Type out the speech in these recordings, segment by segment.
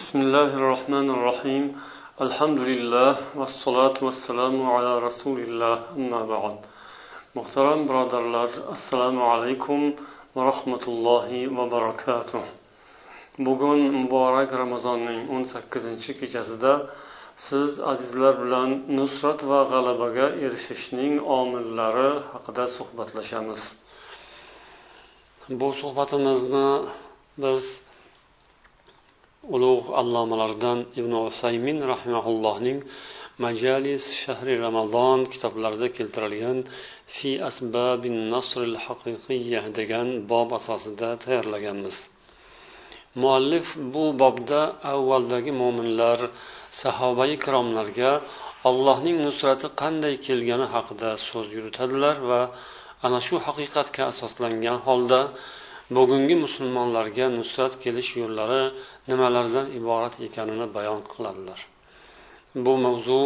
بسم الله الرحمن الرحيم الحمد لله والصلاة والسلام على رسول الله أما بعد محترم برادرlar assalomu alaykum va rahmatullohi va barakatuh bugun muborak ramazonning o'n sakkizinchi kechasida siz azizlar bilan nusrat va g'alabaga erishishning omillari haqida suhbatlashamiz bu suhbatimizni biz ulug' allomalardan ibn usaymin rahimaullohning majalis shahri ramazon kitoblarida keltirilgan fi asbabin nasril haqiqiyya degan bob asosida tayyorlaganmiz. Muallif bu bobda avvaldagi mo'minlar sahoba ikromlarga allohning nusrati qanday kelgani haqida so'z yuritadilar va ana shu haqiqatga asoslangan holda bugungi musulmonlarga nusrat kelish yo'llari nimalardan iborat ekanini bayon qiladilar. Bu mavzu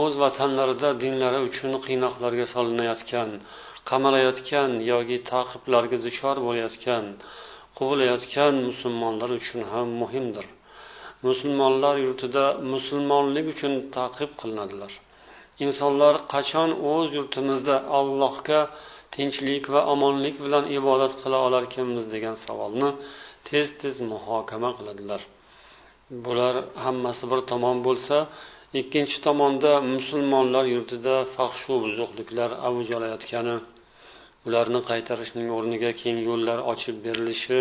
o'z vatanlarida dinlari uchun qiynoqlarga solinayotgan qamalayotgan yoki taqiblarga duchor bo'layotgan quvilayotgan musulmonlar uchun ham muhimdir. Musulmonlar yurtida musulmonlik uchun taqib qilinadilar. Insonlar qachon o'z yurtimizda allohga tinchlik va omonlik bilan ibodat qila olarkanmiz degan savolni tez tez muhokama qiladilar. Bular hammasi bir tomon bo'lsa ikkinchi tomonda musulmonlar yurtida fahshu buzuqliklar avj olayotgani ularni qaytarishning o'rniga keng yo'llar ochib berilishi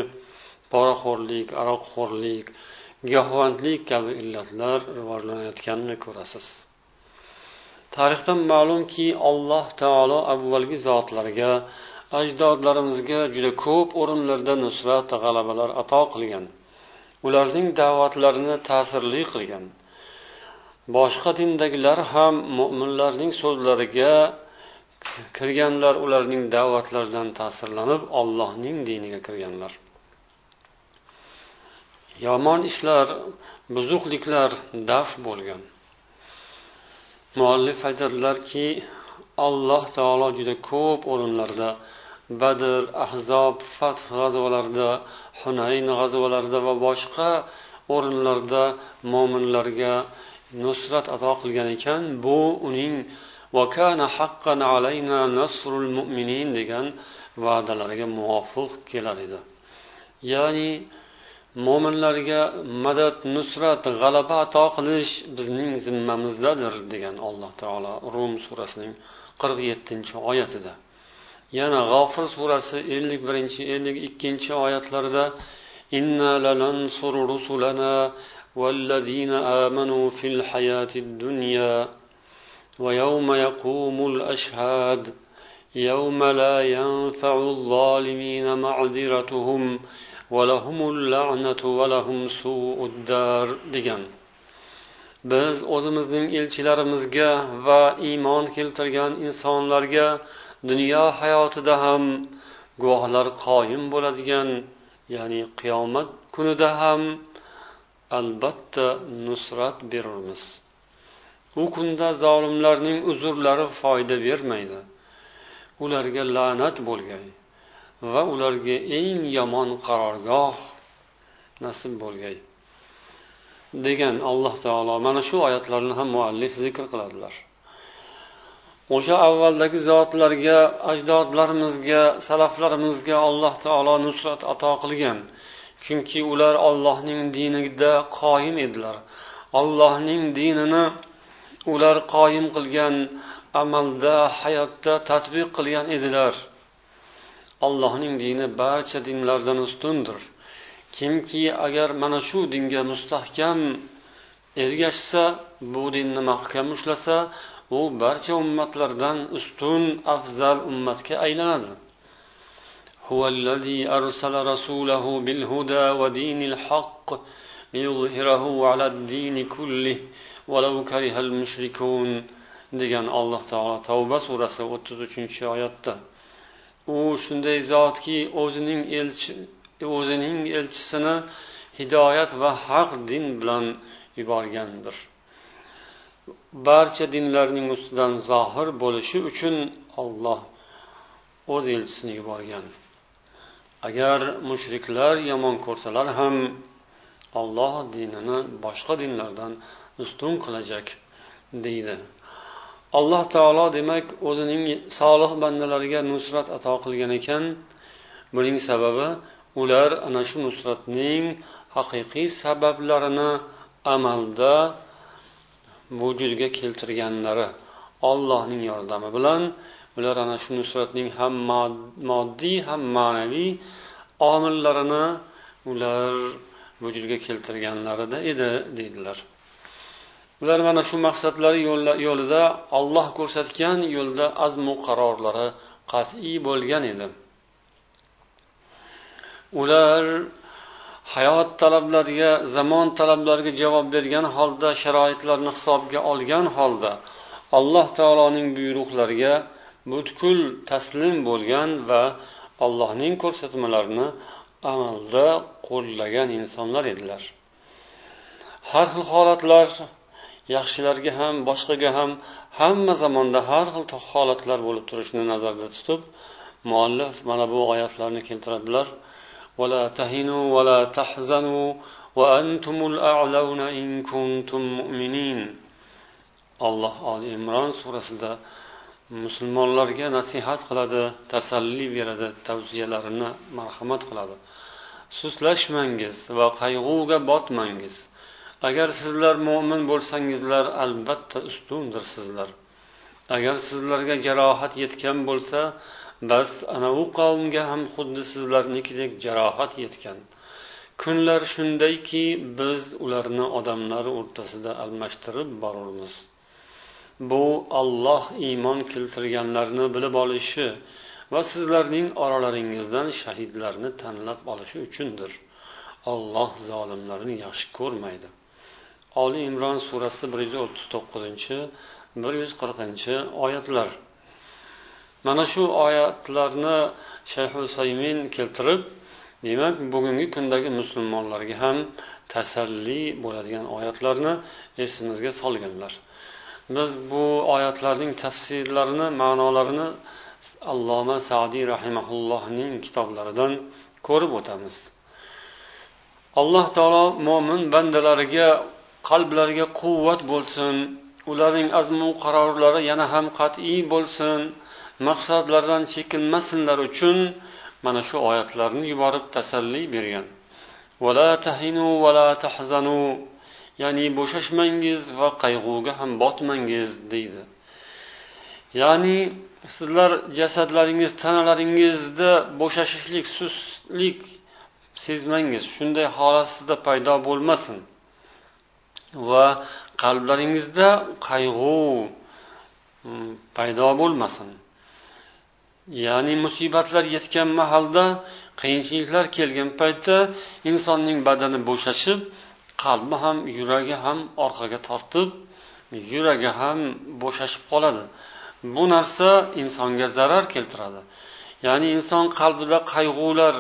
poraxo'rlik aroqxo'rlik giyohvandlik kabi illatlar rivojlanayotganini ko'rasiz. Tarixdan ma'lumki alloh taolo avvalgi zotlarga ajdodlarimizga juda ko'p o'rinlarda nusrat g'alabalar ato qilgan. Ularning da'vatlarini ta'sirli qilgan. Boshqa dindagilar ham mo'minlarning so'zlariga kirganlar ularning da'vatlaridan ta'sirlanib ollohning diniga kirganlar. Yomon ishlar buzuqliklar daf bo'lgan. Muallif aytadilarki alloh taolo juda ko'p o'rinlarda badr ahzob fath g'azvalarida hunayn g'azvalarida va boshqa o'rinlarda mo'minlarga nusrat ato qilgan ekan. Bu uning degan va'dalariga muvofiq kelar edi. Ya'ni mo'minlarga madad nusrat g'alaba ato qilish bizning zimmamizdadir degan alloh taolo rum surasining qirq yettinchi oyatida. yana g'ofir surasi ellik birinchi ellik ikkinchi oyatlarida إنا لننصر رسلنا والذين آمنوا في الحياة الدنيا ويوم يقوم الأشهاد يوم لا ينفع الظالمين معذرتهم degan biz o'zimizning elchilarimizga va iymon keltirgan insonlarga dunyo hayotida ham guvohlar qoyim bo'ladigan ya'ni qiyomat kunida ham albatta nusrat berurmiz. U kunda zolimlarning uzrlari foyda bermaydi. Ularga la'nat bo'lgay va ularga eng yomon qarorgoh nasib bo'lgay degan alloh taolo mana shu oyatlarni ham muallif zikr qiladilar. O'sha avvaldagi zotlarga ajdodlarimizga salaflarimizga alloh taolo nusrat ato qilgan. Chunki ular ollohning dinida qoyim edilar. Ollohning dinini ular qoyim qilgan amalda hayotda tadbiq qilgan edilar. Allohning dini barcha dinlardan ustundir. Kimki agar mana shu dinga mustahkam ergashsa bu dinni mahkam ushlasa u barcha ummatlardan ustun afzal ummatga aylanadi هو الذي أرسل رسوله بالهدى ودين الحق ليظهره على الدين كله ولو كره المشركون degan alloh taolo tavba surasi o'ttiz uchinchi oyatda u shunday zotki o'zining elchi o'zining elchisini hidoyat va haq din bilan yuborgandir Barcha dinlarning ustidan zohir bo'lishi uchun olloh o'z elchisini yuborgan. Agar mushriklar yomon ko'rsalar ham olloh dinini boshqa dinlardan ustun qilajak deydi. Alloh taolo demak o'zining solih bandalariga nusrat ato qilgan ekan. Buning sababi ular ana shu nusratning haqiqiy sabablarini amalda vujudga keltirganlari ollohning yordami bilan ular ana shu nusratning ham moddiy ham ma'naviy omillarini ular vujudga keltirganlarida edi deydilar. Ular mana shu maqsadlari yo'lida olloh ko'rsatgan yo'lda azmu qarorlari qat'iy bo'lgan edi. Ular hayot talablariga zamon talablariga javob bergan holda sharoitlarni hisobga olgan holda alloh taoloning buyruqlariga butkul taslim bo'lgan va allohning ko'rsatmalarini amalda qo'llagan insonlar edilar. Har xil holatlar yaxshilarga ham boshqaga ham hamma zamonda har xil holatlar bo'lib turishini nazarda tutib muallif mana bu oyatlarni keltiradilar. ولا تهنوا ولا تحزنوا وأنتم الأعلون إن كنتم مؤمنين alloh oli imron surasida musulmonlarga nasihat qiladi tasalli beradi tavsiyalarini marhamat qiladi sustlashmangiz va qayg'uga botmangiz agar sizlar mo'min bo'lsangizlar albatta ustundirsizlar agar sizlarga jarohat yetgan bo'lsa bas ana u qavmga ham xuddi sizlarnikidek jarohat yetgan. Kunlar shundayki biz ularni odamlar o'rtasida almashtirib borurmiz. Bu olloh iymon keltirganlarni bilib olishi va sizlarning oralaringizdan shahidlarni tanlab olishi uchundir. Olloh zolimlarni yaxshi ko'rmaydi. Oli imron surasi bir yuz o'ttiz to'qqizinchi bir yuz qirqinchi oyatlar. Mana shu oyatlarni shayx usaymin keltirib demak bugungi kundagi musulmonlarga ham tasalli bo'ladigan oyatlarni esimizga solganlar. Biz bu oyatlarning tafsirlarini ma'nolarini alloma sadiy rahimaullohning kitoblaridan ko'rib o'tamiz. Alloh taolo mo'min bandalariga qalblariga quvvat bo'lsin ularning azmu qarorlari yana ham qat'iy bo'lsin. Maqsadlaridan chekinmasinlar uchun mana shu oyatlarni yuborib tasalli bergan. Tahinu tahzanu. Ya'ni bo'shashmangiz va qayg'uga ham botmangiz deydi. Ya'ni sizlar jasadlaringiz tanalaringizda bo'shashishlik sustlik sezmangiz. Shunday holat sizda paydo bo'lmasin. Va qalblaringizda qayg'u mm, paydo bo'lmasin. Ya'ni musibatlar yetgan mahalda qiyinchiliklar kelgan paytda insonning badani bo'shashib qalbi ham yuragi ham orqaga tortib yuragi ham bo'shashib qoladi. Bu narsa insonga zarar keltiradi. Ya'ni inson qalbida qayg'ular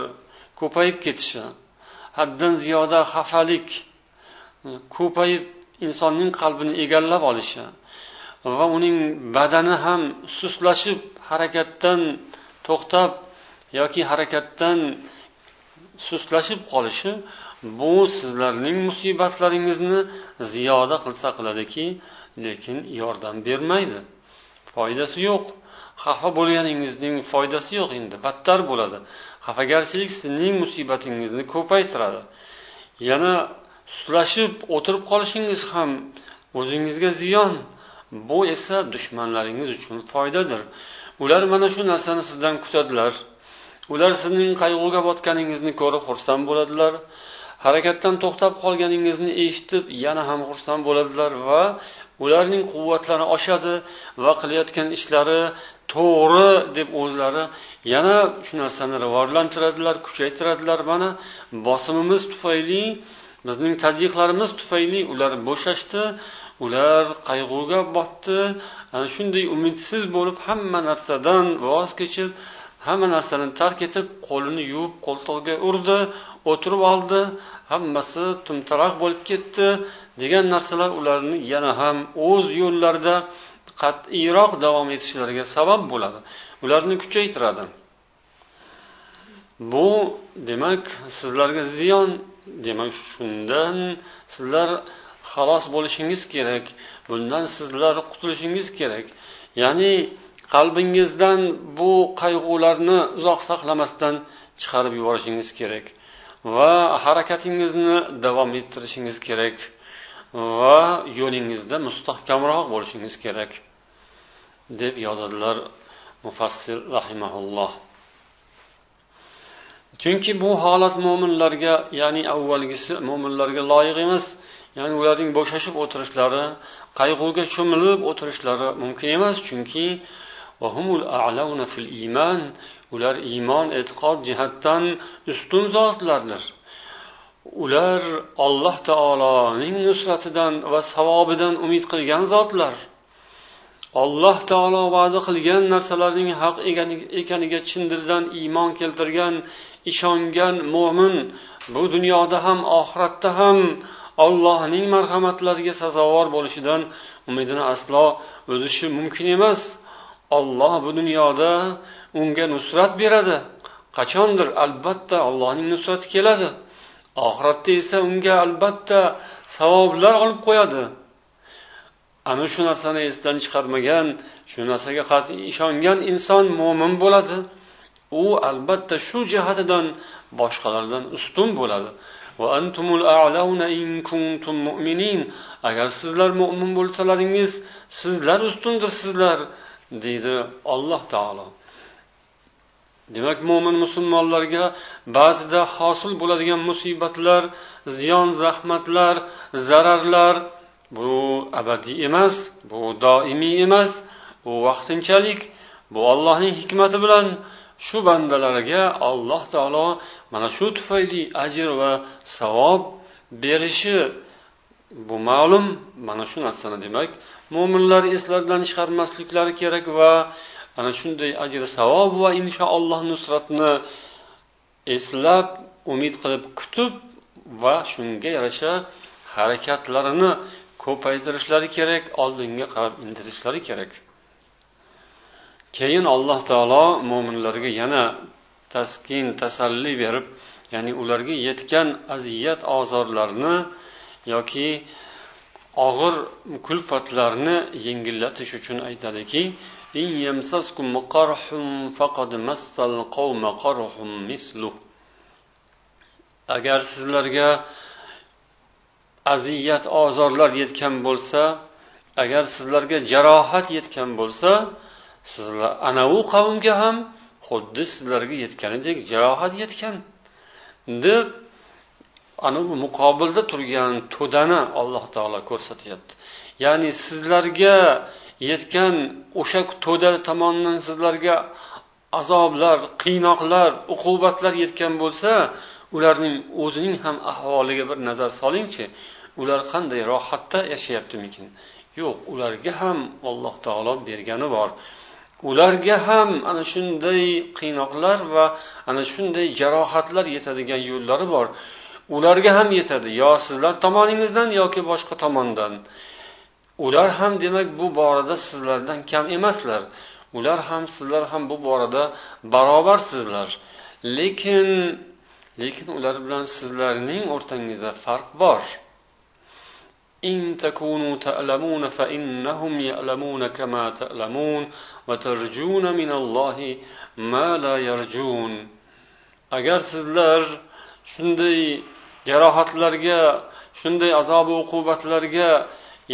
ko'payib ketishi haddan ziyoda xafalik ko'payib insonning qalbini egallab olishi va uning badani ham sustlashib harakatdan to'xtab yoki harakatdan sustlashib qolishi bu sizlarning musibatlaringizni ziyoda qilsa qiladiki lekin yordam bermaydi. Foydasi yo'q. Xafa bo'lganingizning foydasi yo'q endi battar bo'ladi. Xafagarchilik sizning musibatingizni ko'paytiradi. Yana sustlashib o'tirib qolishingiz ham o'zingizga ziyon bu esa dushmanlaringiz uchun foydadir. Ular mana shu narsani sizdan kutadilar. Ular sizning qayg'uga botganingizni ko'rib xursand bo'ladilar. Harakatdan to'xtab qolganingizni eshitib yana ham xursand bo'ladilar va ularning quvvatlari oshadi va qilayotgan ishlari to'g'ri deb o'zlari yana shu narsani rivojlantiradilar kuchaytiradilar. Mana bosimimiz tufayli bizning tazyiqlarimiz tufayli ular bo'shashdi ular qayg'uga botdi. Ana shunday umidsiz bo'lib hamma narsadan voz kechib hamma narsani tark etib qo'lini yuvib qo'ltig'iga urdi o'tirib oldi. Hammasi tumtaroq bo'lib ketdi. Degan narsalar ularni yana ham o'z yo'llarida qat'iyroq davom etishlariga sabab bo'ladi. Ularni kuchaytiradi. Bu demak sizlarga ziyon. Demak shundan sizlar xalos bo'lishingiz kerak. Bundan sizlar qutulishingiz kerak. Ya'ni qalbingizdan bu qayg'ularni uzoq saqlamasdan chiqarib yuborishingiz kerak va harakatingizni davom ettirishingiz kerak va yo'lingizda mustahkamroq bo'lishingiz kerak deb yozadilar mufassir rahimaulloh chunki bu holat mo'minlarga ya'ni avvalgisi mo'minlarga loyiq emas. Ya'ni ularning bo'shashib o'tirishlari qayg'uga cho'milib o'tirishlari mumkin emas. Chunki ular iymon e'tiqod jihatdan ustun zotlardir. Ular alloh taoloning nusratidan va savobidan umid qilgan zotlar. Alloh taolo va'da qilgan narsalarning haq ekaniga chin dildan iymon keltirgan ishongan mo'min bu dunyoda ham oxiratda ham allohning marhamatlariga sazovor bo'lishidan umidini aslo uzishi mumkin emas. Olloh bu dunyoda unga nusrat beradi. Qachondir albatta allohning nusrati keladi. Oxiratda esa unga albatta savoblar olib qo'yadi. Ana shu narsani esdan chiqarmagan shu narsaga qat'iy ishongan inson mo'min bo'ladi. U albatta shu jihatidan boshqalardan ustun bo'ladi. Agar sizlar mo'min bo'lsalaringiz sizlar ustundirsizlar deydi alloh taolo. Demak mo'min musulmonlarga ba'zida hosil bo'ladigan musibatlar ziyon zahmatlar zararlar bu abadiy emas bu doimiy emas bu vaqtinchalik bu allohning hikmati bilan shu bandalarga alloh taolo mana shu tufayli ajr va savob berishi bu ma'lum. Mana shu narsani demak mo'minlar eslaridan chiqarmasliklari kerak va ana shunday ajr savob va inshaalloh nusratni eslab umid qilib kutib va shunga yarasha harakatlarini ko'paytirishlari kerak oldinga qarab intilishlari kerak. Keyin alloh taolo mo'minlarga yana taskin tasalli berib ya'ni ularga yetgan aziyat ozorlarni yoki og'ir kulfatlarni yengillatish uchun aytadiki agar sizlarga aziyat ozorlar yetgan bo'lsa agar sizlarga jarohat yetgan bo'lsa sizlar anavi qavmga ham xuddi sizlarga yetganidek jarohat yetgan deb anavi muqobilda turgan to'dani alloh taolo ko'rsatyapti. Ya'ni sizlarga yetgan o'sha to'da tomonidan sizlarga azoblar qiynoqlar uqubatlar yetgan bo'lsa ularning o'zining ham ahvoliga bir nazar solingchi ular qanday rohatda yashayaptimikin? Yo'q ularga ham alloh taolo bergani bor. Ularga ham ana shunday qiynoqlar va ana shunday jarohatlar yetadigan yo'llari bor. Ularga ham yetadi. Yo sizlar tomoningizdan yoki boshqa tomondan. Ular ham demak bu borada sizlardan kam emaslar. Ular ham sizlar ham bu borada barobarsizlar. Lekin lekin ular bilan sizlarning o'rtangizda farq bor. إن تكونوا تألمون فإنهم يألمون كما تألمون وترجون من الله ما لا يرجون agar sizlar shunday jarohatlarga shunday azobi uqubatlarga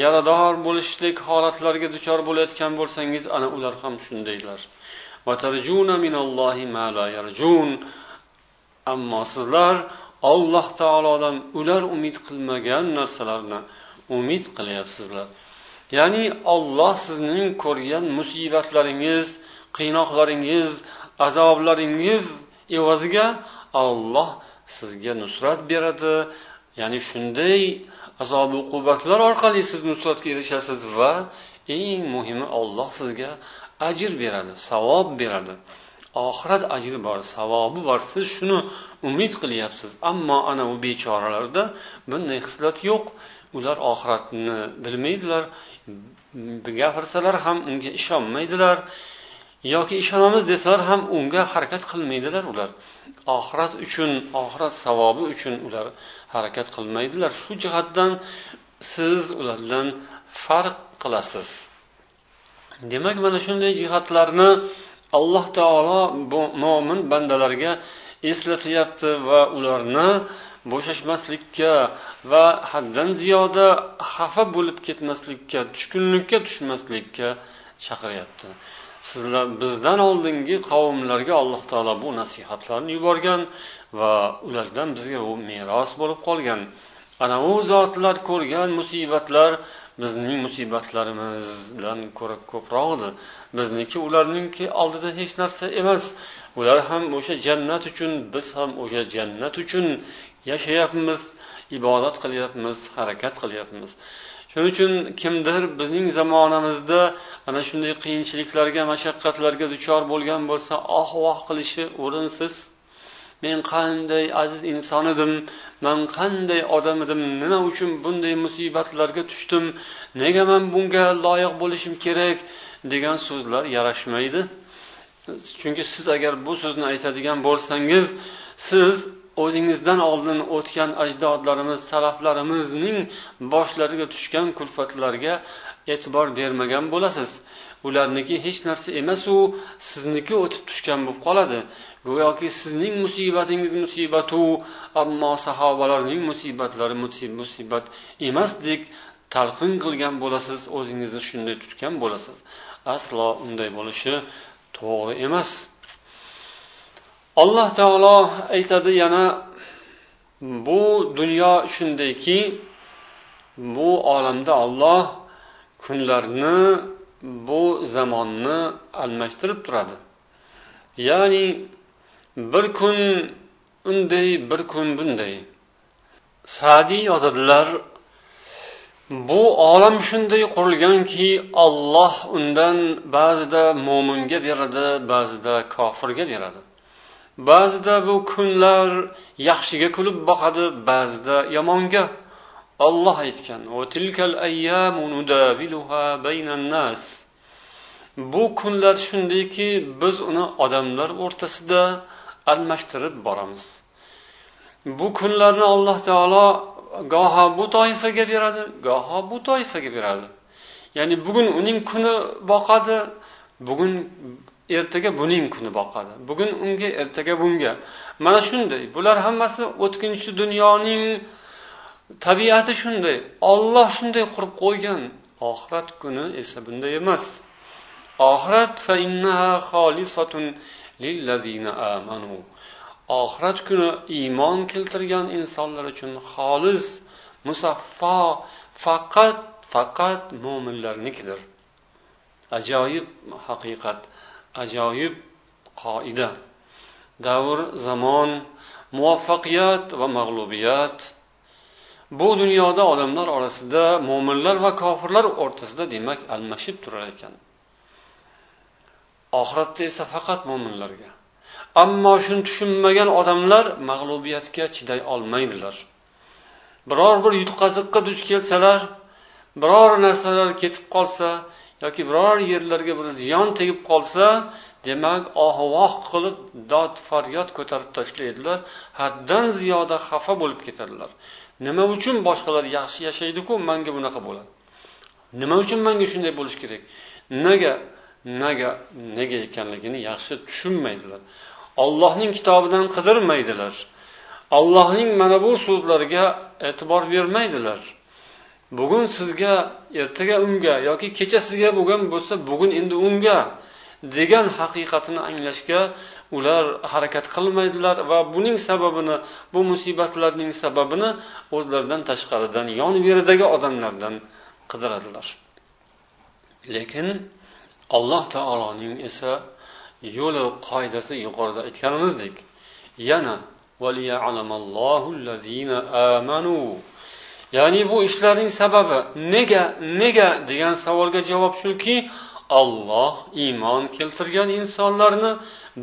yarador bo'lishlik holatlarga duchor bo'layotgan bo'lsangiz ana ular ham shundaylar ammo sizlar olloh taolodan ular umid qilmagan narsalarni umid qilyapsizlar. Ya'ni olloh sizning ko'rgan musibatlaringiz qiynoqlaringiz azoblaringiz evaziga olloh sizga nusrat beradi. Ya'ni shunday azob uqubatlar orqali siz nusratga erishasiz va eng muhimi olloh sizga ajr beradi savob beradi. Oxirat ajri bor savobi bor. Siz shuni umid qilyapsiz. Ammo ana u bechoralarda bunday hislat yo'q. Ular oxiratni bilmaydilar gapirsalar ham unga ishonmaydilar yoki ishonamiz desalar ham unga harakat qilmaydilar ular. Oxirat uchun oxirat savobi uchun ular harakat qilmaydilar. Shu jihatdan siz ulardan farq qilasiz. Demak mana shunday jihatlarni alloh taolo bu mo'min bandalarga eslatyapti va ularni bo'shashmaslikka va haddan ziyoda xafa bo'lib ketmaslikka tushkunlikka tushmaslikka chaqiryapti. Sizlar bizdan oldingi qavmlarga alloh taolo bu nasihatlarni yuborgan va ulardan bizga u meros bo'lib qolgan. Ana u zotlar ko'rgan musibatlar bizning musibatlarimizdan ko'ra ko'proqdir. Bizniki ularningki oldida hech narsa emas. Ular ham o'sha jannat uchun biz ham o'sha jannat uchun yashayapmiz ibodat qilyapmiz harakat qilyapmiz. Shuning uchun kimdir bizning zamonamizda ana shunday qiyinchiliklarga mashaqqatlarga duchor bo'lgan bo'lsa oh voh qilishi o'rinsiz men qanday aziz inson edim man qanday odam edim nima uchun bunday musibatlarga tushdim nega man bunga loyiq bo'lishim kerak degan so'zlar yarashmaydi. Chunki siz agar bu so'zni aytadigan bo'lsangiz siz o'zingizdan oldin o'tgan ajdodlarimiz salaflarimizning boshlariga tushgan kulfatlarga e'tibor bermagan bo'lasiz. Ularniki hech narsa emasu sizniki o'tib tushgan bo'lib qoladi. Go'yoki sizning musibatingiz musibatu ammo sahobalarning musibatlari musibat emasdek talqin qilgan bo'lasiz o'zingizni shunday tutgan bo'lasiz. Aslo unday bo'lishi to'g'ri emas. Alloh taolo aytadi yana bu dunyo shundayki bu olamda olloh kunlarni bu zamonni almashtirib turadi. Ya'ni bir kun unday bir kun bunday. Sadiy yozadilar bu olam shunday qurilganki olloh undan ba'zida mo'minga beradi ba'zida kofirga beradi. Ba'zida bu kunlar yaxshiga kulib boqadi ba'zida yomonga. Olloh aytgan bu kunlar shundayki biz uni odamlar o'rtasida almashtirib boramiz. Bu kunlarni alloh taolo goho bu toifaga beradi goho bu toifaga beradi. Ya'ni bugun uning kuni boqadi bugun ertaga buning kuni boqadi bugun unga ertaga bunga. Mana shunday bular hammasi o'tkinchi dunyoning tabiati shunday olloh shunday qurib qo'ygan. Oxirat kuni esa bunday emas. Oxirat oxirat kuni iymon keltirgan insonlar uchun xolis musaffo faqat faqat mo'minlarnikidir ajoyib haqiqat ajoyib qoida. Davr zamon muvaffaqiyat va mag'lubiyat. Bu dunyoda odamlar orasida mo'minlar va kofirlar o'rtasida demak almashib turar ekan. Oxiratda esa faqat mo'minlarga ammo shuni tushunmagan odamlar mag'lubiyatga chiday olmaydilar. Biror bir yutqaziqqa duch kelsalar biror narsalar ketib qolsa yoki biror yerlarga bir ziyon tegib qolsa demak oh voh qilib dod faryod ko'tarib tashlaydilar haddan ziyoda xafa bo'lib ketadilar. Nima uchun boshqalar yaxshi yashaydiku manga bunaqa bo'ladi. Nima uchun manga shunday bo'lishi kerak? Nega nega nega ekanligini yaxshi tushunmaydilar. Ollohning kitobidan qidirmaydilar. Allohning mana bu so'zlariga e'tibor bermaydilar. Bugun sizga ertaga unga yoki kecha sizga bo'lgan bo'lsa bugun endi unga degan haqiqatini anglashga ular harakat qilmaydilar va buning sababini bu musibatlarning sababini o'zlaridan tashqaridan yon veridagi odamlardan qidiradilar. Lekin alloh taoloning esa yo'li qoidasi yuqorida aytganimizdek yana ya'ni bu ishlarning sababi nega nega degan savolga javob shuki olloh iymon keltirgan insonlarni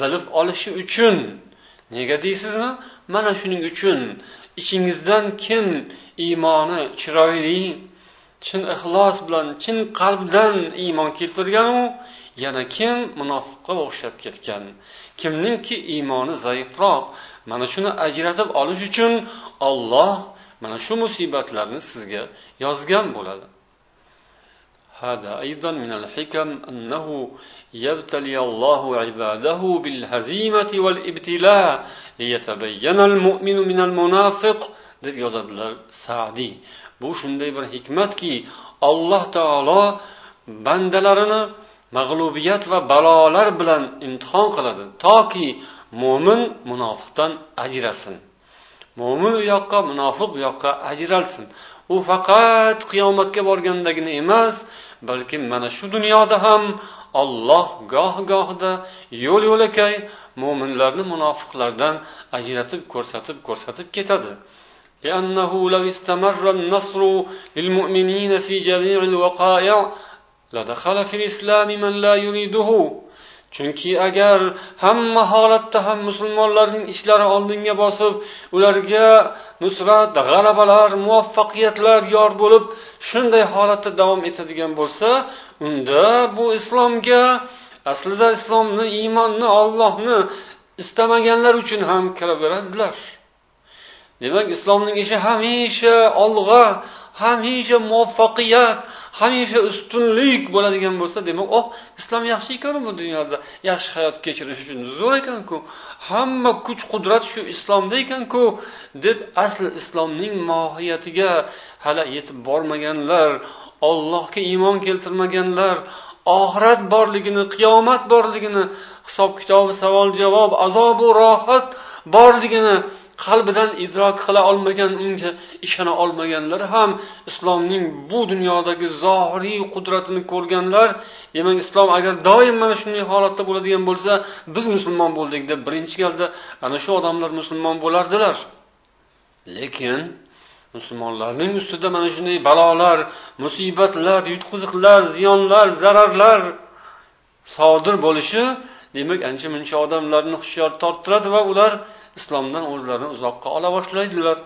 bilib olishi uchun. Nega deysizmi? Mana shuning uchun. Ichingizdan kim iymoni chiroyli chin ixlos bilan chin qalbdan iymon keltirganu yana kim munofiqqa o'xshab ketgan? Kimningki iymoni zaifroq? Mana shuni ajratib olish uchun olloh mana shu musibatlarni sizga yozgan bo'ladi. هذا أيضا من الحكم أنه يبتلي الله عباده بالهزيمة والابتلاء ليتبين المؤمن من المنافق deb yozadilar sadiy bu shunday bir hikmatki alloh taolo bandalarini mag'lubiyat va balolar bilan imtihon qiladi toki mo'min munofiqdan ajrasin mo'min u yoqqa munofiq bu yoqqa ajralsin u faqat qiyomatga borgandagina emas balki mana shu dunyoda ham olloh goh gohida yo'l yo'lakay mo'minlarni munofiqlardan ajratib ko'rsatib ko'rsatib ketadi لأنه لو استمر النصر للمؤمنين في جميع الوقائع لدخل في الإسلام من لا يريده chunki agar hamma holatda ham musulmonlarning ishlari oldinga bosib ularga nusrat g'alabalar muvaffaqiyatlar yor bo'lib shunday holatda davom etadigan bo'lsa unda bu islomga aslida islomni iymonni ollohni istamaganlar uchun ham kiraveradilar. Demak islomning ishi hamisha olg'a hamisha muvaffaqiyat hamisha ustunlik bo'ladigan bo'lsa demak oh islom yaxshi ekan bu dunyoda. Yaxshi hayot kechirish uchun zo'r ekanku. Hamma kuch qudrat shu islomda ekanku deb asli islomning mohiyatiga hali yetib bormaganlar ollohga iymon keltirmaganlar oxirat borligini qiyomat borligini hisob kitobi savol javob azobu rohat borligini qalbidan idrok qila olmagan unga ishona olmaganlar ham islomning bu dunyodagi zohiriy qudratini ko'rganlar demak islom agar doim mana shunday holatda bo'ladigan bo'lsa biz musulmon bo'ldik deb birinchi galda ana shu odamlar musulmon bo'lardilar. Lekin musulmonlarning ustida mana shunday balolar musibatlar yutqiziqlar ziyonlar zararlar sodir bo'lishi demak ancha muncha odamlarni hushyor torttiradi va ular islomdan o'zlarini uzoqqa ola boshlaydilar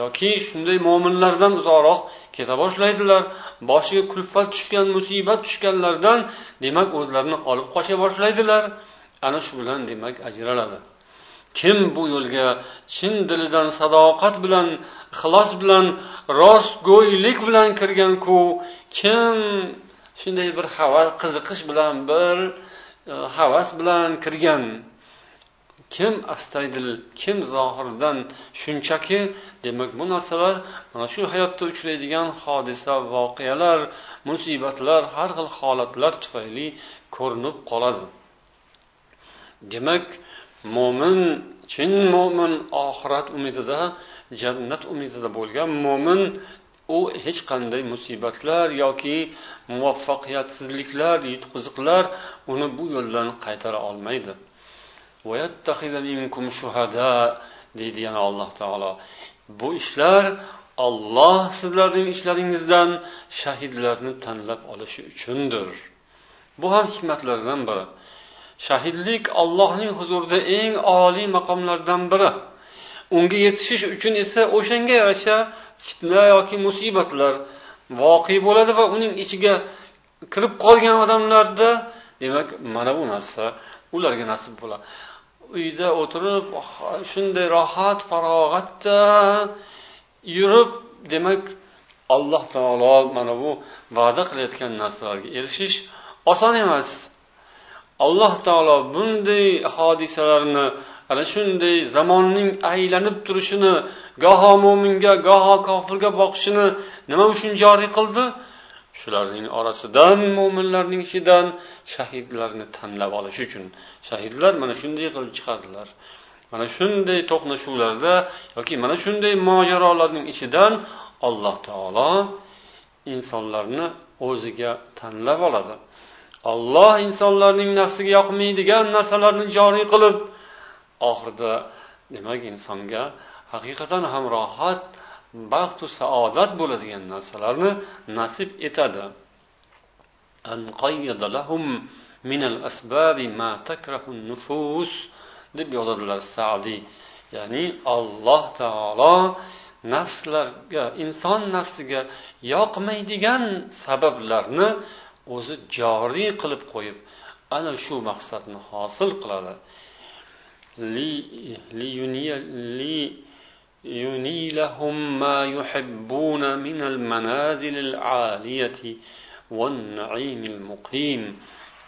yoki shunday mo'minlardan uzoqroq keta boshlaydilar. Boshiga kulfat tushgan musibat tushganlardan demak o'zlarini olib qocha boshlaydilar. Ana shu bilan demak ajraladi. Kim bu yo'lga chin dilidan sadoqat bilan ixlos bilan rostgo'ylik bilan kirganku kim shunday bir havas qiziqish bilan bir e, havas bilan kirgan? Kim astaydil kim zohirdan shunchaki demak bu narsalar mana shu hayotda uchraydigan hodisa voqealar musibatlar har xil holatlar tufayli ko'rinib qoladi. Demak mo'min chin mo'min oxirat umidida jannat umidida bo'lgan mo'min u hech qanday musibatlar yoki muvaffaqiyatsizliklar yutqiziqlar uni bu yo'ldan qaytara olmaydi. Deydi yana alloh taolo bu ishlar olloh sizlarning ishlaringizdan shahidlarni tanlab olishi uchundir bu ham hikmatlardan biri. Shahidlik ollohning huzurida eng oliy maqomlardan biri. Unga yetishish uchun esa o'shanga yarasha fitna yoki musibatlar voqe bo'ladi va uning ichiga kirib qolgan odamlarda demak mana bu narsa ularga nasib bo'ladi. Uyda o'tirib shunday rohat farog'atda yurib. Demak alloh taolo mana bu va'da qilayotgan narsalarga erishish oson emas. Alloh taolo bunday hodisalarni ana shunday zamonning aylanib turishini goho mo'minga goho kofirga boqishini nima uchun joriy qildi? Shularning orasidan mo'minlarning ichidan shahidlarni tanlab olish uchun. Shahidlar mana shunday qilib chiqadilar. Mana shunday to'qnashuvlarda yoki mana shunday mojarolarning ichidan alloh taolo insonlarni o'ziga tanlab oladi. Olloh insonlarning nafsiga yoqmaydigan narsalarni joriy qilib oxirida demak insonga haqiqatan ham rohat baxtu saodat bo'ladigan narsalarni nasib etadi. Deb yozadilar sadiy ya'ni alloh taolo nafslarga inson nafsiga yoqmaydigan sabablarni o'zi joriy qilib qo'yib ana shu maqsadni hosil qiladi. لينيلهم ما يحبون من المنازل العالية والنعيم المقيم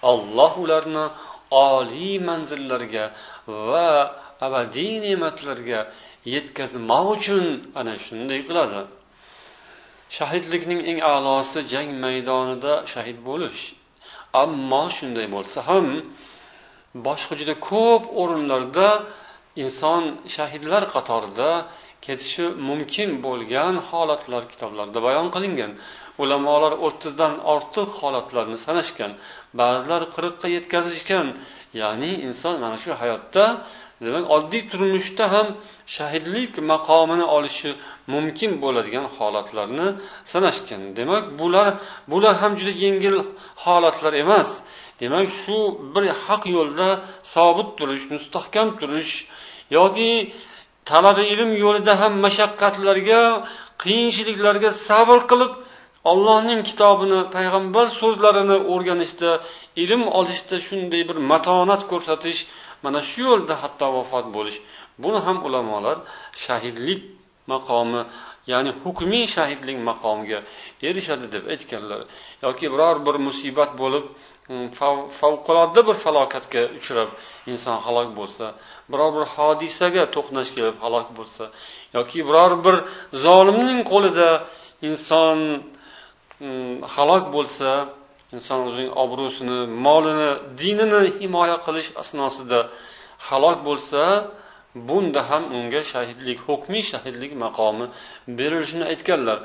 alloh ularni oliy manzillarga va abadiy ne'matlarga yetkazmoq uchun ana shunday qiladi shahidlikning eng a'losi jang maydonida shahid bo'lish ammo shunday bo'lsa ham boshqa juda ko'p o'rinlarda inson shahidlar qatorida ketishi mumkin bo'lgan holatlar kitoblarda bayon qilingan. Ulamolar o'ttizdan ortiq holatlarni sanashgan ba'zilar qirqqa yetkazishgan. Ya'ni inson mana shu hayotda demak oddiy turmushda ham shahidlik maqomini olishi mumkin bo'ladigan holatlarni sanashgan. Demak bular bular ham juda yengil holatlar emas. Demak shu bir haq yo'lda sobit turish mustahkam turish yoki talabi ilm yo'lida ham mashaqqatlarga qiyinchiliklarga sabr qilib allohning kitobini payg'ambar so'zlarini o'rganishda ilm olishda shunday bir matonat ko'rsatish mana shu yo'lda hatto vafot bo'lish. Buni ham ulamolar shahidlik maqomi ya'ni hukmiy shahidlik maqomiga erishadi deb aytganlar. Yoki biror bir musibat bo'lib mm, favqulodda bir falokatga uchrab inson halok bo'lsa biror bir hodisaga to'qnash kelib halok bo'lsa yoki biror bir zolimning qo'lida inson mm, halok bo'lsa inson o'zining obro'sini molini dinini himoya qilish asnosida halok bo'lsa bunda ham unga shahidlik hukmiy shahidlik maqomi berilishini aytganlar.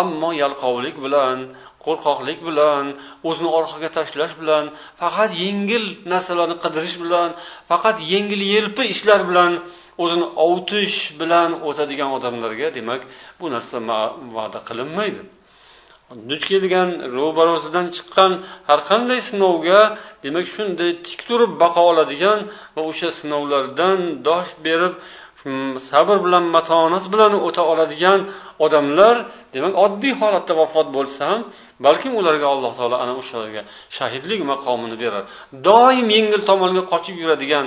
Ammo yalqovlik bilan qo'rqoqlik bilan o'zini orqaga tashlash bilan faqat yengil narsalarni qidirish bilan faqat yengil yelpi ishlar bilan o'zini ovutish bilan o'tadigan odamlarga demak bu narsa va'da qilinmaydi. Duch kelgan ro'barosidan chiqqan har qanday sinovga demak shunday tik turib baqa oladigan va o'sha sinovlardan dosh berib sabr bilan matonat bilan o'ta oladigan odamlar demak oddiy holatda vafot bo'lsa ham balkim ularga alloh taolo ana o'shalarga shahidlik maqomini berar. Doim yengil tomonga qochib yuradigan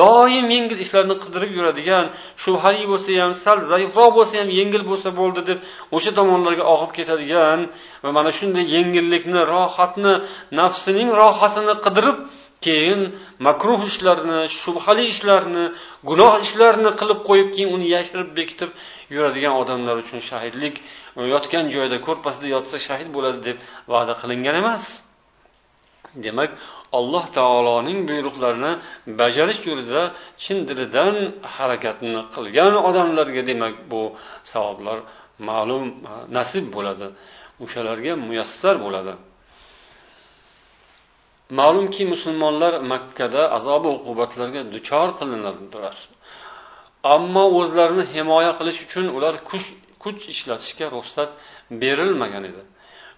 doim yengil ishlarni qidirib yuradigan shubhali bo'lsa ham sal zaifroq bo'lsa ham yengil bo'lsa bo'ldi deb o'sha tomonlarga og'ib ketadigan va mana shunday yengillikni rohatni nafsining rohatini qidirib keyin makruh ishlarni shubhali ishlarni gunoh ishlarni qilib qo'yib keyin uni yashirib bekitib yuradigan odamlar uchun shahidlik yotgan joyida ko'rpasida yotsa shahid bo'ladi deb va'da qilingan emas. Demak alloh taoloning buyruqlarini bajarish yo'lida chin dilidan harakatni qilgan odamlarga demak bu savoblar ma'lum nasib bo'ladi. O'shalarga muyassar bo'ladi. Ma'lumki musulmonlar makkada azob uqubatlarga duchor qilinadilar ammo o'zlarini himoya qilish uchun ular kuch kuch ishlatishga ruxsat berilmagan edi.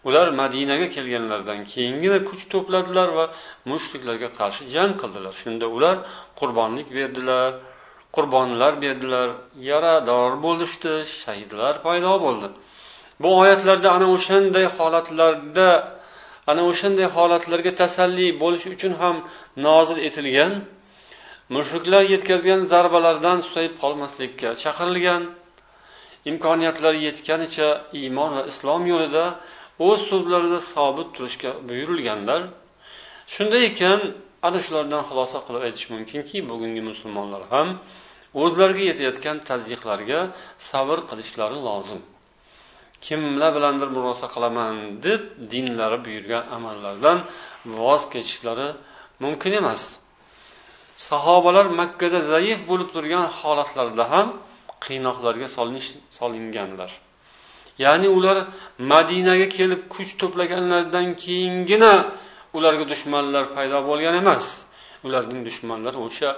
Ular madinaga kelganlaridan keyingina kuch to'pladilar va mushriklarga qarshi jang qildilar. Shunda ular qurbonlik berdilar qurbonlar berdilar. Yarador bo'lishdi shahidlar paydo bo'ldi. Bu oyatlarda ana o'shanday holatlarda ana o'shanday holatlarga tasalli bo'lish uchun ham nozil etilgan mushriklar yetkazgan zarbalardan susayib qolmaslikka chaqirilgan imkoniyatlari yetganicha iymon va islom yo'lida o'z so'zlarida sobit turishga buyurilganlar. Shunday ekan ana shulardan xulosa qilib aytish mumkinki bugungi musulmonlar ham o'zlariga yetayotgan tazyiqlarga sabr qilishlari lozim. Kimlar bilandir murosa qilaman deb dinlari buyurgan amallardan voz kechishlari mumkin emas. Sahobalar makkada zaif bo'lib turgan holatlarida ham qiynoqlarga solinganlar. Ya'ni ular madinaga kelib kuch to'plaganlaridan keyingina ularga dushmanlar paydo bo'lgan emas. Ularning dushmanlari o'sha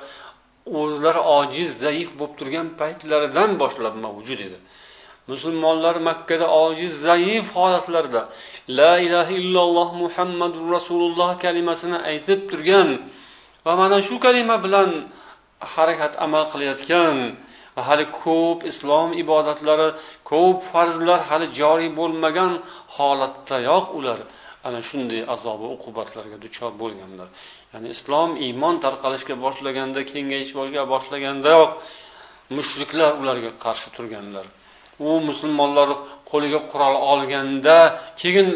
o'zlari ojiz zaif bo'lib turgan paytlaridan boshlab mavjud edi. Musulmonlar makkada ojiz zaif holatlarda la ilaha illalloh muhammadu rasululloh kalimasini aytib turgan va mana shu kalima bilan harakat amal qilayotgan va hali ko'p islom ibodatlari ko'p farzlar hali joriy bo'lmagan holatdayoq ular ana shunday azobi uqubatlarga duchor bo'lganlar. Ya'ni islom iymon tarqalishga boshlaganda kengayish boshlagandayoq mushriklar ularga qarshi turganlar. U musulmonlar qo'liga qurol olganda keyin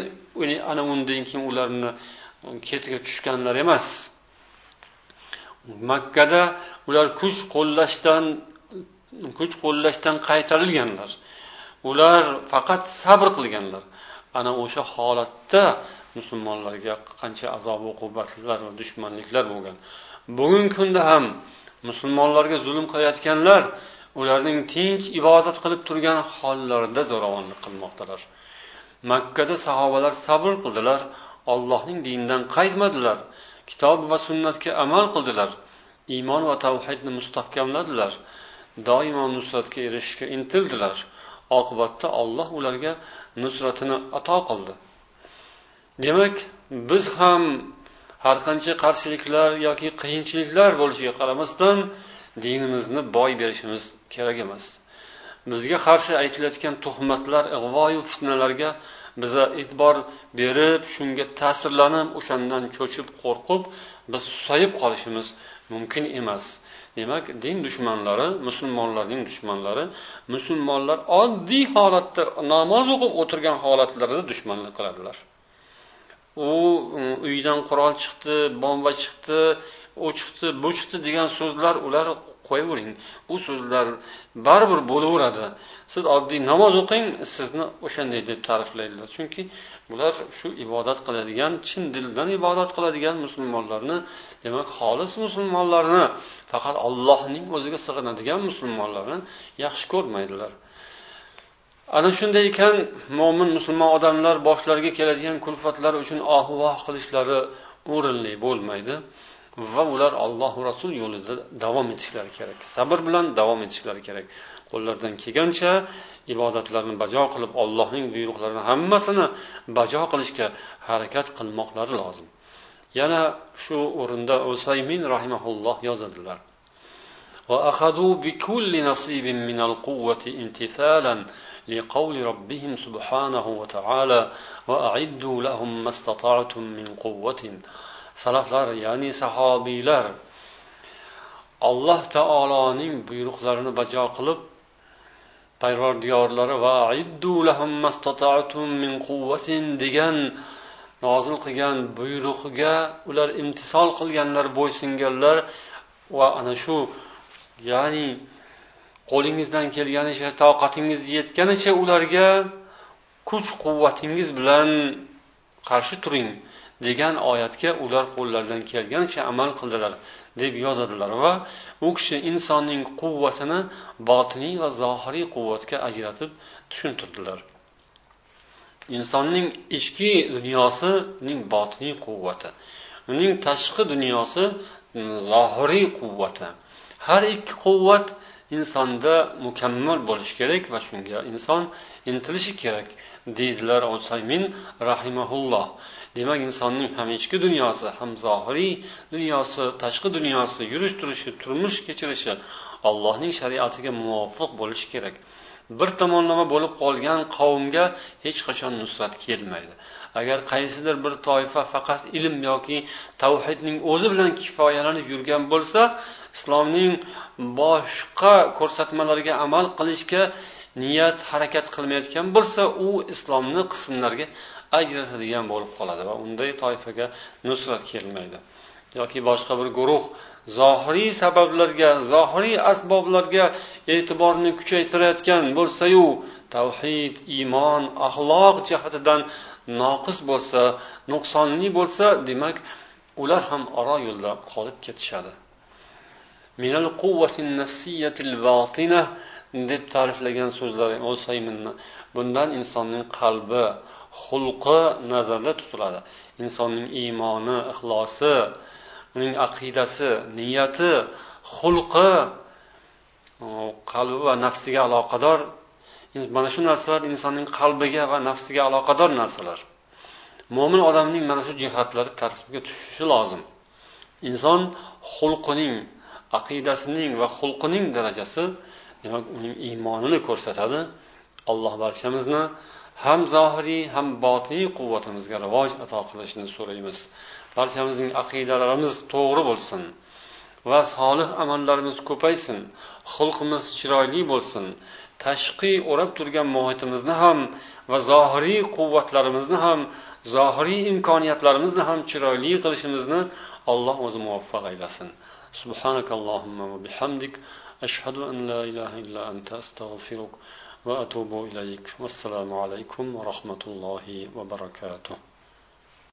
ana undan keyin ularni ketiga tushganlar emas. Makkada ular kuch qo'llashdan kuch qo'llashdan qaytarilganlar. Ular faqat sabr qilganlar. Ana o'sha holatda musulmonlarga qancha azob uqubatlar va dushmanliklar bo'lgan. Bugungi kunda ham musulmonlarga zulm qilayotganlar ularning tinch ibodat qilib turgan hollarida zo'ravonlik qilmoqdalar. Makkada sahobalar sabr qildilar ollohning dinidan qaytmadilar kitob va sunnatga amal qildilar iymon va tavhidni mustahkamladilar doimo nusratga erishishga intildilar. Oqibatda olloh ularga nusratini ato qildi. Demak biz ham har qancha qarshiliklar yoki qiyinchiliklar bo'lishiga qaramasdan dinimizni boy berishimiz kerak emas. Bizga qarshi aytilayotgan tuhmatlar ig'voyu fitnalarga biza e'tibor berib shunga ta'sirlanib o'shandan cho'chib qo'rqib biz susayib qolishimiz mumkin emas. Demak din dushmanlari musulmonlarning dushmanlari musulmonlar oddiy holatda namoz o'qib o'tirgan holatlarida dushmanlik qiladilar. U uydan qurol chiqdi bomba chiqdi u chiqdi bu chiqdi degan so'zlar ular qo'yavering. U so'zlar baribir bo'laveradi. Siz oddiy namoz o'qing sizni o'shanday deb ta'riflaydilar. Chunki bular shu ibodat qiladigan chin dildan ibodat qiladigan musulmonlarni demak xolis musulmonlarni faqat allohning o'ziga sig'inadigan musulmonlarni yaxshi ko'rmaydilar. Ana shunday ekan mo'min musulmon odamlar boshlariga keladigan kulfatlar uchun oh voh qilishlari o'rinli bo'lmaydi. va ular alloh rasul yo'lida davom etishlari kerak sabr bilan davom etishlari kerak qo'llaridan kelgancha ibodatlarni bajo qilib ollohning buyruqlarini hammasini bajo qilishga harakat qilmoqlari lozim yana shu o'rinda usaymin rahimaulloh yozadilar وأخذوا بكل نصيب من القوة امتثالا لقول ربهم سبحانه وتعالى وأعدوا لهم ما استطعتم من قوة salaflar ya'ni sahobiylar alloh taoloning buyruqlarini bajo qilib parvardiyorlari va min quvvatin degan nozil qilgan buyrug'iga ular imtisol qilganlar bo'ysunganlar. Va ana shu ya'ni qo'lingizdan kelganicha toqatingiz yetganicha ularga kuch quvvatingiz bilan qarshi turing. Degan oyatga ular qo'llaridan kelganicha amal qildilar deb yozadilar va u kishi insonning quvvatini botiniy va zohiriy quvvatga ajratib tushuntirdilar. Insonning ichki dunyosining botiniy quvvati uning tashqi dunyosi zohiriy quvvati. Har ikki quvvat insonda mukammal bo'lishi kerak va shunga inson intilishi kerak deydilar usaymin rahimaulloh demak insonning ham ichki dunyosi ham zohiriy dunyosi tashqi dunyosi yurish turishi turmush kechirishi allohning shariatiga muvofiq bo'lishi kerak. Bir tomonlama bo'lib qolgan qavmga hech qachon nusrat kelmaydi. Agar qaysidir bir toifa faqat ilm yoki tavhidning o'zi bilan kifoyalanib yurgan bo'lsa islomning boshqa ko'rsatmalariga amal qilishga niyat harakat qilmayotgan bo'lsa u islomni qismlarga ajratadigan bo'lib qoladi va unday toifaga nusrat kelmaydi. Yoki boshqa bir guruh zohiriy sabablarga zohiriy asboblarga e'tiborni kuchaytirayotgan bo'lsayu tavhid iymon axloq jihatidan noqis bo'lsa nuqsonli bo'lsa demak ular ham oro yo'lda qolib ketishadi. Deb ta'riflagan so'zlar bundan insonning qalbi xulqi nazarda tutiladi. Insonning iymoni ixlosi uning aqidasi niyati xulqi qalbi va nafsiga aloqador. Mana shu narsalar insonning qalbiga va nafsiga aloqador narsalar. Mo'min odamning mana shu jihatlari tartibga tushishi lozim. Inson xulqining aqidasining va xulqining darajasi demak uning iymonini ko'rsatadi. Alloh barchamizni ham zohiriy ham botiniy quvvatimizga rivoj ato qilishini so'raymiz. barchamizning aqidalarimiz to'g'ri bo'lsin va solih amallarimiz ko'paysin xulqimiz chiroyli bo'lsin tashqi o'rab turgan muhitimizni ham va zohiriy quvvatlarimizni ham zohiriy imkoniyatlarimizni ham chiroyli qilishimizni alloh o'zi muvaffaq aylasin سبحانك اللهم وبحمدك أشهد أن لا إله إلا أنت أستغفرك وأتوب إليك والسلام عليكم ورحمة الله وبركاته